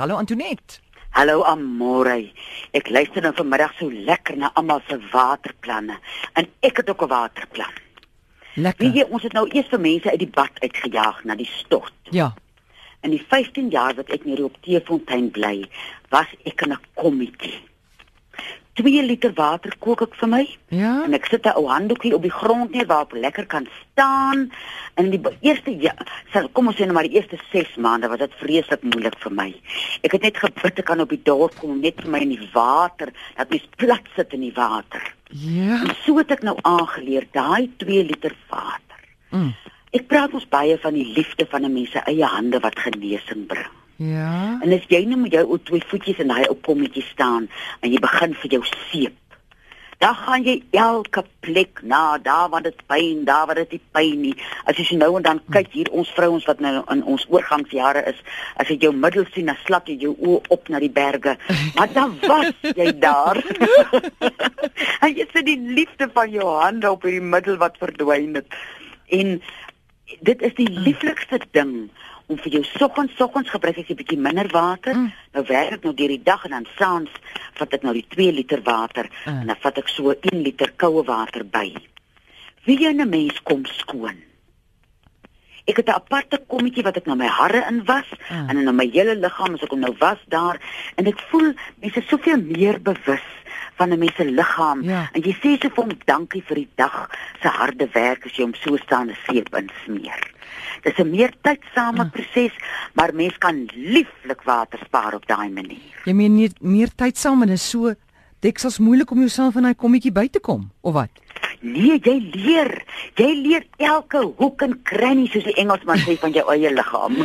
Hallo Antoinette. Hallo Amore. Ek luister nou vanmiddag so lekker na almal se waterplanne en ek het ook 'n waterplan. Lekker. Wie jy ons het nou eers vir mense uit die bad uitgejaag na die stort. Ja. In die 15 jaar wat ek hier op Teefontein bly, was ek in 'n kommetjie. 2 liter water kook ek vir my Ja. en ek sit 'n ou handdoekie op die grond neer waarop ek lekker kan staan. En die eerste ja, sal kom ons sê nou maar die eerste 6 maande was dit vreeslik moeilik vir my. Ek het net gebid ek kan op die dorp kom net vir my in die water, dat mens plat sit in die water. Ja. En so het ek nou aangeleer daai 2 liter water. Mm. Ek praat ons baie van die liefde van 'n mens se eie hande wat genesing bring. Ja. En as jy nou met jou ou twee voetjies in daai ou kommetjie staan en jy begin vir jou seep. Dan gaan jy elke plek na, daar waar dit pyn, daar waar dit nie pyn nie. As jy so nou en dan kyk hier ons vrouens wat nou in ons oorgangsjare is, as jy jou middel sien, dan slap jy jou oë op na die berge. Maar dan was jy daar. en jy sien die liefde van jou hande op hierdie middel wat verdwyn het. En dit is die lieflikste ding om vir jou soggens soggens gebruik ek 'n bietjie minder water. Mm. Nou werk ek nou deur die dag en dan saans vat ek nou die 2 liter water Mm. en dan vat ek so 1 liter koue water by. Wie jy 'n mens kom skoon. Ek het 'n aparte kommetjie wat ek nou my hare in was Mm. en in my hele liggaam as ek hom nou was daar en ek voel mense soveel meer bewus van 'n mens se liggaam Ja. en jy sê so vir hom dankie vir die dag se harde werk as jy hom so staande seep insmeer. Dis 'n meer tydsame Mm. proses, maar mens kan lieflik water spaar op daai manier. Jy meen nie meer tyd saam en is so deksels moeilik om jouself in daai kommetjie by te kom of wat? Nee, jy leer. Jy leer elke hoek en krannie soos die Engelsman sê van jou eie liggaam.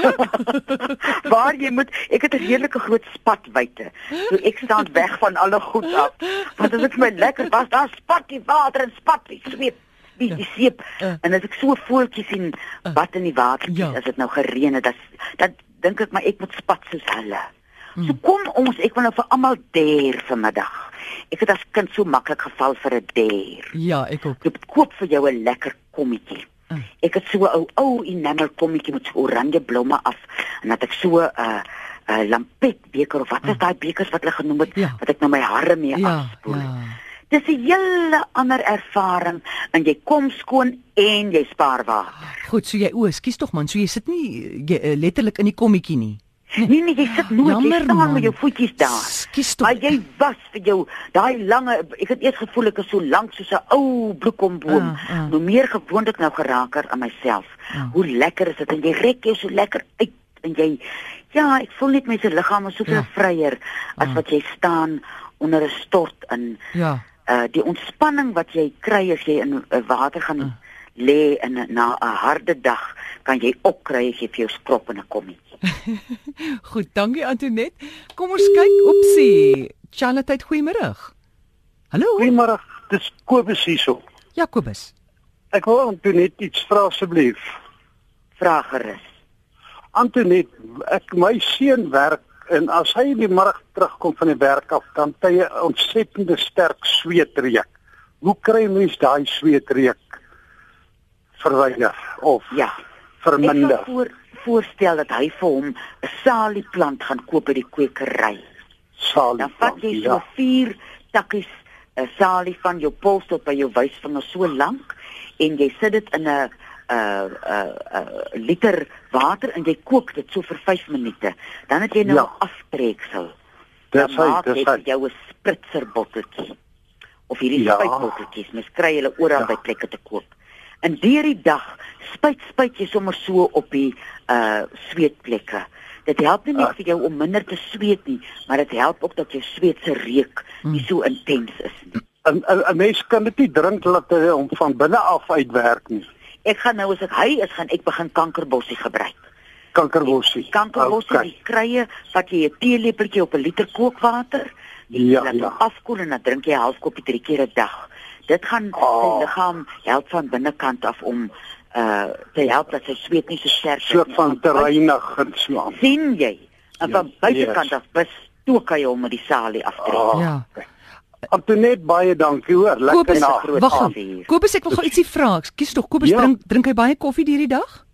Waar jy moet, ek het 'n redelike groot spat buite. So ek staan weg van alle goed af. Want as ek my lekker was, daar spat die water en spat die sweet die die seep Uh. en as ek so voeltjies sien wat in die water Ja. as dit nou gereën het, dan dan dink ek maar ek moet spat soos hulle. So kom ons, ek wil nou vir almal dare vanmiddag. Ek het as kind so maklik geval vir 'n dare. Ja, ek ook. Ek koop vir jou 'n lekker kommetjie. Mm. Ek het so 'n ou ou enamel kommetjie met so oranje blomme af en dat ek so 'n uh, 'n lampet beker of wat is daai bekers wat hulle genoem het Ja. wat ek nou my hare mee Ja, afspoel. ja. Dis 'n hele ander ervaring en jy kom skoon en jy spaar water. Goed, so jy o, skus tog man, so jy sit nie jy, uh, letterlik in die kommetjie nie. Nee nee, jy sit nooit, Jammer, jy staan man. met jou voetjies daar. Skus tog. Maar jy was vir jou daai lange ek het eers gevoel ek is so lank soos 'n ou bloekomboom. Ah, ah. Hoe meer gewoond ek nou geraaker aan myself. Ah. Hoe lekker is dit en jy rek jou so lekker uit en jy ja, ek voel net my se liggaam is soveel Ja. vryer as Ah. wat jy staan onder 'n stort in Ja. uh die ontspanning wat jy kry as jy in uh, water gaan Ah. Lê en na 'n harde dag kan jy opkry as jy vir jou skrop in 'n kommetjie. Goed, dankie Antoinette. Kom ons kyk opsie. Charlotte, goeiemôre. Hallo. Goeiemôre, dis Kobus hierso. Jakobus. Ek wil Antonet iets vra asseblief. Vra gerus. Antonet, ek my seun werk en as hy in die middag terugkom van die werk af, dan het hy 'n ontsettende sterk sweetreuk. Hoe kry mens daai sweetreuk verwyder of Ja. Ek verminder? sal voor, voorstel dat hy vir hom 'n salieplant gaan koop by die kwekery. Salie. Dan vat jy so ja. 4 takkies 'n salie van jou pols tot by jou wysvinger so lank en jy sit dit in 'n 'n 'n 'n liter water en jy kook dit so vir 5 minute. Dan het jy nou Ja. aftreksel. Dis hy, dis jy hy. vir jou 'n spritzer botteltjie. Of hierdie Ja. spuitbotteltjies. Mens kry hulle oral Ja. by plekke te koop. En deur die dag spuit spuit jy sommer so op die uh sweetplekke. Dit help nie net Ah. vir jou om minder te sweet nie, maar dit help ook dat jou sweet se reuk nie so intens is nie. 'n 'n 'n mens kan dit nie drink laat hy hom van binne af uitwerk nie. Ek gaan nou as ek hy is, gaan ek begin kankerbossie gebruik. Kankerbossie. Kankerbossie, Okay. die krye, vat jy 'n teelepeltjie op 'n liter kookwater. Jy Ja, laat ja. afkoel en dan drink jy 'n half koppie drie keer 'n dag. Dit gaan Ah. sy liggaam help van binnekant af om uh te help dat sy sweet nie so sterk is soort van te reinig en so aan. sien jy. En Ja, van buitekant yes. af bestook hy hom met die salie aftrek. Ah, Ja. Antonet baie dankie hoor. Lekker nag. groot wag. Kobus, ek wil gou ietsie vra. Kies tog Kobus Ja. drink drink hy baie koffie hierdie dag?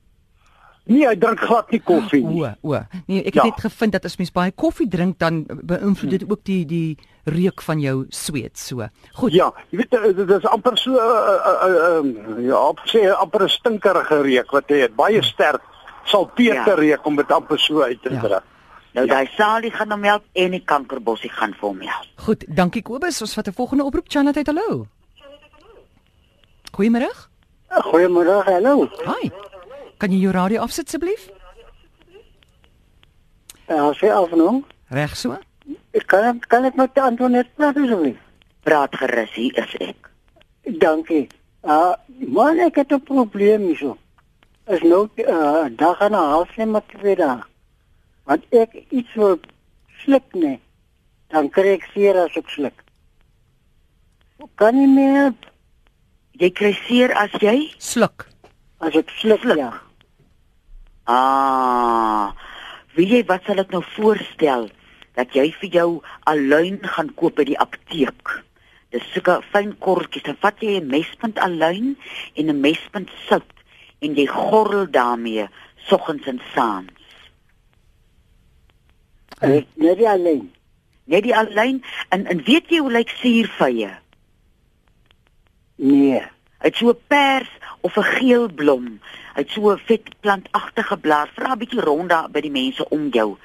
Nee, hy drink glad nie koffie nie. O, o. Nee, ek het Ja. net gevind dat as mens baie koffie drink dan beïnvloed dit ook die die reuk van jou sweet so. Goed. Ja, jy weet eh, dit is amper so uh, uh, uh, um, ja, sê amper 'n stinkerige reuk wat hy het. Baie sterk salpeter Ja. reuk om dit amper so uit te Ja. druk. Nou Ja. daai Salie gaan hom help en die kankerbossie gaan vir hom help. Goed, dankie Kobus. Ons vat 'n volgende oproep. Chanat, hallo. Goeiemôre. Goeiemôre, hallo. Hi. Kan jy jou radio afsit asseblief? Ja, sê afnom. Reg so? Ek kan kan ek met Antoinette praat asseblief? Praat gerus, hier is ek. Dankie. Ah, man, ek het 'n probleem hierso. Is nou uh, dag en 'n half net maar twee dae. Want ek iets wil sluk nee. Dan kry ek seer as ek sluk. Kan nie meer Jy kry seer as jy? Sluk. as ek sluk, Sluk. ja. Ah. Wie jy wat sal ek nou voorstel dat jy vir jou aluin gaan koop by die apteek. Dis sulke fyn korreltjies. Dan vat jy 'n mespunt aluin en 'n mespunt sout en jy gorrel daarmee soggens en saans. Ek net nie alleen. Net die aluin en en weet jy hoe lyk suurvye? Nee. Hy het so 'n pers of 'n geel blom. Hy het so 'n vet plantagtige blaar. Vra 'n bietjie rond daar by die mense om jou.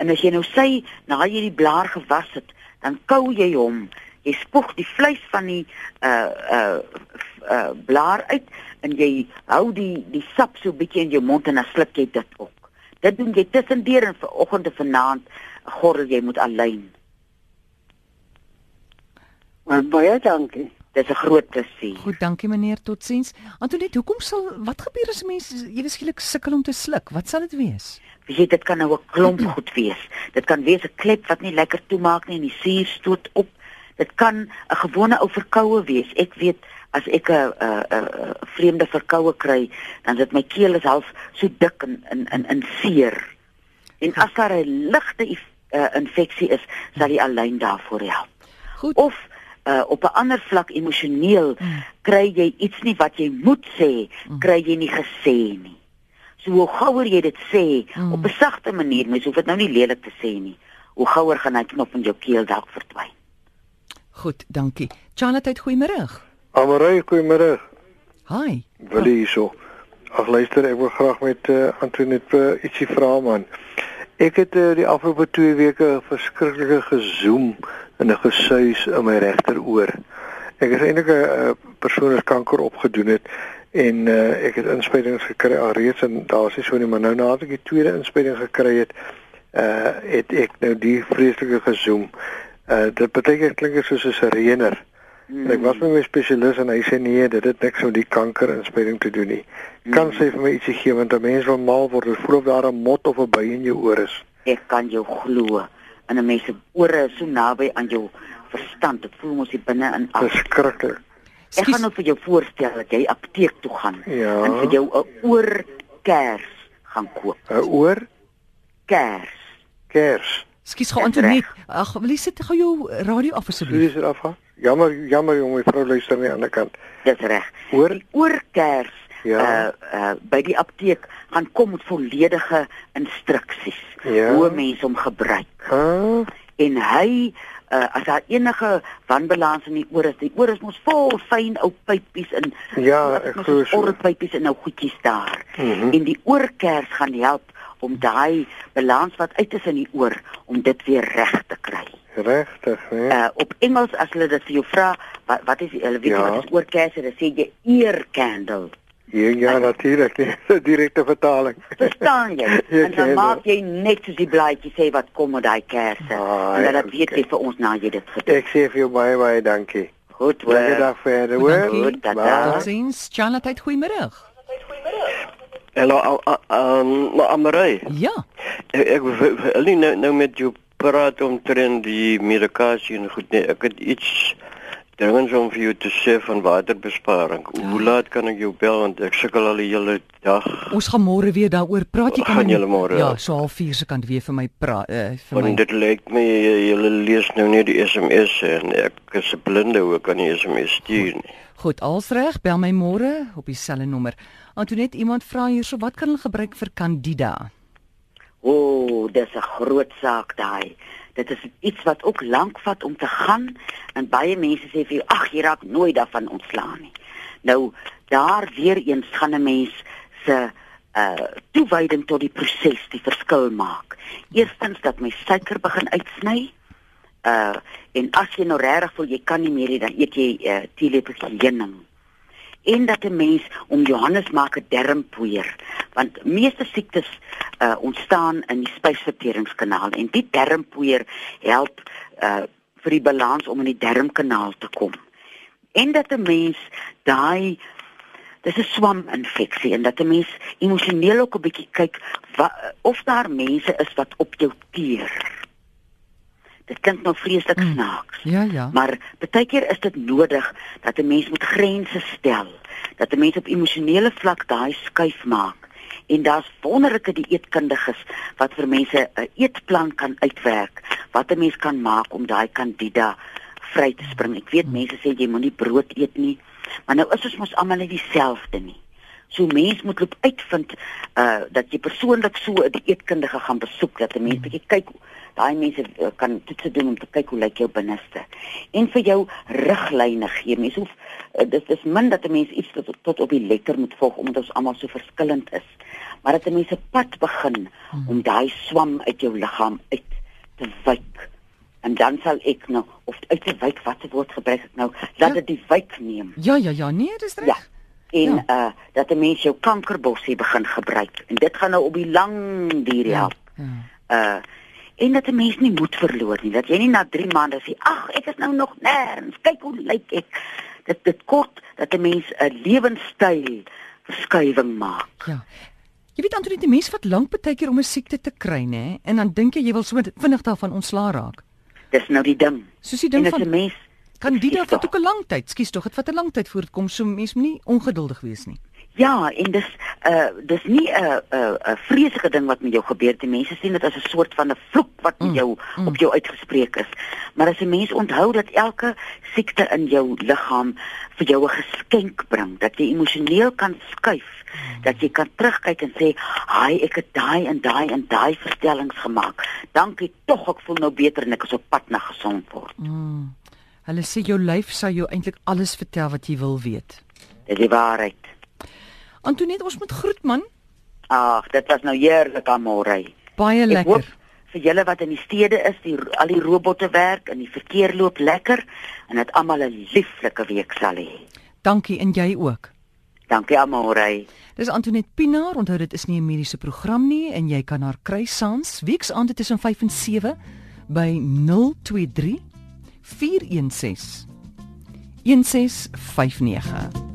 En as jy nou sê na jy die blaar gewas het, dan kou jy hom. Jy spoeg die vleis van die uh uh uh blaar uit en jy hou die die sap so bietjie in jou mond en dan sluk jy dit ook. Dit doen jy tussendeur en vanoggend en vanaand gorrel jy moet alleen. Maar baie dankie. Dis 'n groot plesier. Goed, dankie meneer. Totsiens. Antoinette, hoekom sal wat gebeur as mense jy skielik sukkel om te sluk? Wat sal dit wees? Weet jy dit kan nou 'n klomp goed wees. Dit kan wees 'n klep wat nie lekker toemaak nie en die suur stoot op. Dit kan 'n gewone ou verkoue wees. Ek weet as ek 'n 'n 'n vreemde verkoue kry, dan dit my keel is half so dik en in in in seer. En as daar 'n ligte uh, infeksie is, sal die alyn daarvoor help. Goed. Of uh, op 'n ander vlak emosioneel kry jy iets nie wat jy moet sê, kry jy nie gesê nie. So hoe gouer jy dit sê Mm. op 'n sagte manier, mens hoef dit nou nie lelik te sê nie. Hoe gouer gaan hy knop in jou keel dalk verdwyn. Goed, dankie. Chanat, goeiemôre. Amarey, goeiemôre. Hi. Willie hierso. Ag luister, ek wil graag met uh, Antoinette uh, ietsie vra man. Ek het uh, die afgelope 2 weke verskriklike gezoem en 'n gesuis in my regteroor. Ek is eintlik 'n uh, persoon wat kanker opgedoen het en uh, ek het inspuitings gekry alreeds en daar's nie so nie, maar nou nadat ek die tweede inspuiting gekry het, uh het ek nou die vreeslike gezoem. Uh dit beteken klink soos 'n sirener. En ek was met my spesialis en hy sê nee, dit het niks met die kankerinspuiting te doen nie. Kan sy vir my ietsie gee want 'n mens wil mal word, voel of daar 'n mot of 'n by in jou oor is. Ek kan jou glo. En 'n mens se ore is so naby aan jou verstand. Dit voel mos hier binne in af. Verskriklik. Ek gaan nou vir jou voorstel dat jy apteek toe gaan Ja. en vir jou 'n oorkers gaan koop. 'n Oor Kers. kers. Skus gou Antoinette. Ag, wil jy sit gou jou radio af asseblief? Wie is dit af? Jammer, jammer jong, my vrou luister aan die ander kant. Dis reg. Oor Die oorkers Ja. uh uh by die apteek gaan kom met volledige instruksies Ja. hoe mense hom gebruik. ah, En hy uh as daar enige wanbalans in die oor is, die oor is mos vol fyn ou pypies in Ja, ek glo soos so. orrelpypies en nou goedjies daar. Mhm. En die oorkers gaan help om daai balans wat uit is in die oor om dit weer reg te kry. Regtig, né? Uh op Engels as hulle dit vir jou vra, wat wat is hulle weet Ja. wat is oorkers? Dan sê jy ear candle. Ja, ja natuurlik, nee, direkte vertaling. Verstaan jy? Ja, en dan maak jy net soos die blaadjie sê wat kom met daai kersse. Ah, en ja, dan weet oké. jy vir ons na jy dit gedoen. Ek sê vir jou baie baie dankie. Goed Lekker hoor. dag verder, Goed, hoor. Goed. Bye. Totsiens. Chanat, goeiemôre. Hallo, aan maar Amarey. Ja. Ek ek wil nie nou, nou met jou praat omtrent die medikasie en goed nee, ek het iets dringends om vir jou te sê van waterbesparing. Hoe laat kan ek jou bel want ek sukkel al die hele dag. Ons gaan môre weer daaroor praat. Jy kan môre? Ja, so half 4 se kant weer vir my praat uh, vir my. Want dit lyk my jy- lees nou nie die SMS en ek is 'n blinde hoe kan nie SMS stuur nie. Goed, als reg, bel my môre op dieselfde nommer. Antoinette, iemand vra hierso wat kan hulle gebruik vir Candida? O, oh, dis 'n groot saak daai. Dit is iets wat ook lank vat om te gaan en baie mense sê vir jou, ag, jy raak nooit daarvan ontslaan nie. Nou, daar weer eens gaan 'n mens se uh toewyding tot die proses die verskil maak. Eerstens dat my suiker begin uitsny. Uh en as jy nou regtig voel jy kan nie meer hê dan eet jy uh teelepel heuning en dat 'n mens om Johannes maak 'n darmpoeier want meeste siektes uh, ontstaan in die spysverteringskanaal en die darmpoeier help uh, vir die balans om in die darmkanaal te kom. En dat 'n mens daai dis 'n swaminfeksie en dat 'n mens emosioneel ook 'n bietjie kyk wa, of daar mense is wat op jou teer dit klink nou vreeslik mm. snaaks. Ja, ja. Maar baie keer is dit nodig dat 'n mens moet grense stel, dat 'n mens op emosionele vlak daai skuif maak. En daar's wonderlike dieetkundiges wat vir mense 'n eetplan kan uitwerk wat 'n mens kan maak om daai Candida vry te spring. Ek weet mense sê jy moenie brood eet nie, maar nou is ons mos almal net dieselfde nie. So mens moet loop uitvind uh dat jy persoonlik so 'n dieetkundige gaan besoek dat 'n mens mm. bietjie kyk daai mense uh, kan toets doen om te kyk hoe lyk jou binneste en vir jou riglyne gee. Mens hoef uh, dit is min dat 'n mens iets tot, tot op die letter moet volg omdat ons almal so verskillend is. Maar dat 'n mens 'n pad begin mm. om daai swam uit jou liggaam uit te wyk. En dan sal ek nou of uit te wyk wat woord gebruik ek nou, laat dit ja. die wyk neem. Ja ja ja, nee, dis reg. Ja en ja. uh dat 'n mens jou kankerbossie begin gebruik en dit gaan nou op die lang duur ja, help. Ja. ja. Uh en dat 'n mens nie moed verloor nie dat jy nie na 3 maande sê ag ek is nou nog nêrens kyk hoe lyk ek dit dit kort dat 'n mens 'n lewenstyl verskuiwing maak. Ja. Jy weet Antonie, die mens wat lank baie keer om 'n siekte te kry nê en dan dink jy jy wil sommer vinnig daarvan ontslaa raak. Dis nou die ding. Soos die ding van 'n mens Candida vat ook 'n lang tyd. Skus tog, dit vat 'n lang tyd voor dit kom. So mens moet nie ongeduldig wees nie. Ja, en dis uh dis nie 'n uh, 'n uh, 'n vreeslike ding wat met jou gebeur. Die mense sien dit as 'n soort van 'n vloek wat met mm, jou mm. op jou uitgespreek is. Maar as 'n mens onthou dat elke siekte in jou liggaam vir jou 'n geskenk bring, dat jy emosioneel kan skuif, mm. dat jy kan terugkyk en sê, "Haai, ek het daai en daai en daai verstellings gemaak. Dankie tog, ek voel nou beter en ek is op pad na gesond word." Mm. Hulle sê jou lyf sal jou eintlik alles vertel wat jy wil weet. Dis die waarheid. Antoinette, ons moet groet man. Ag, dit was nou heerlik aan môre. Baie lekker. Vir julle wat in die stede is, die al die robotte werk en die verkeer loop lekker en dit almal 'n lieflike week sal hê. Dankie en jy ook. Dankie Amore. Dis Antoinette Pinaar. Onthou dit is nie 'n mediese program nie en jy kan haar kry saans weksaande tussen 5 en 7 by 023 416. 1659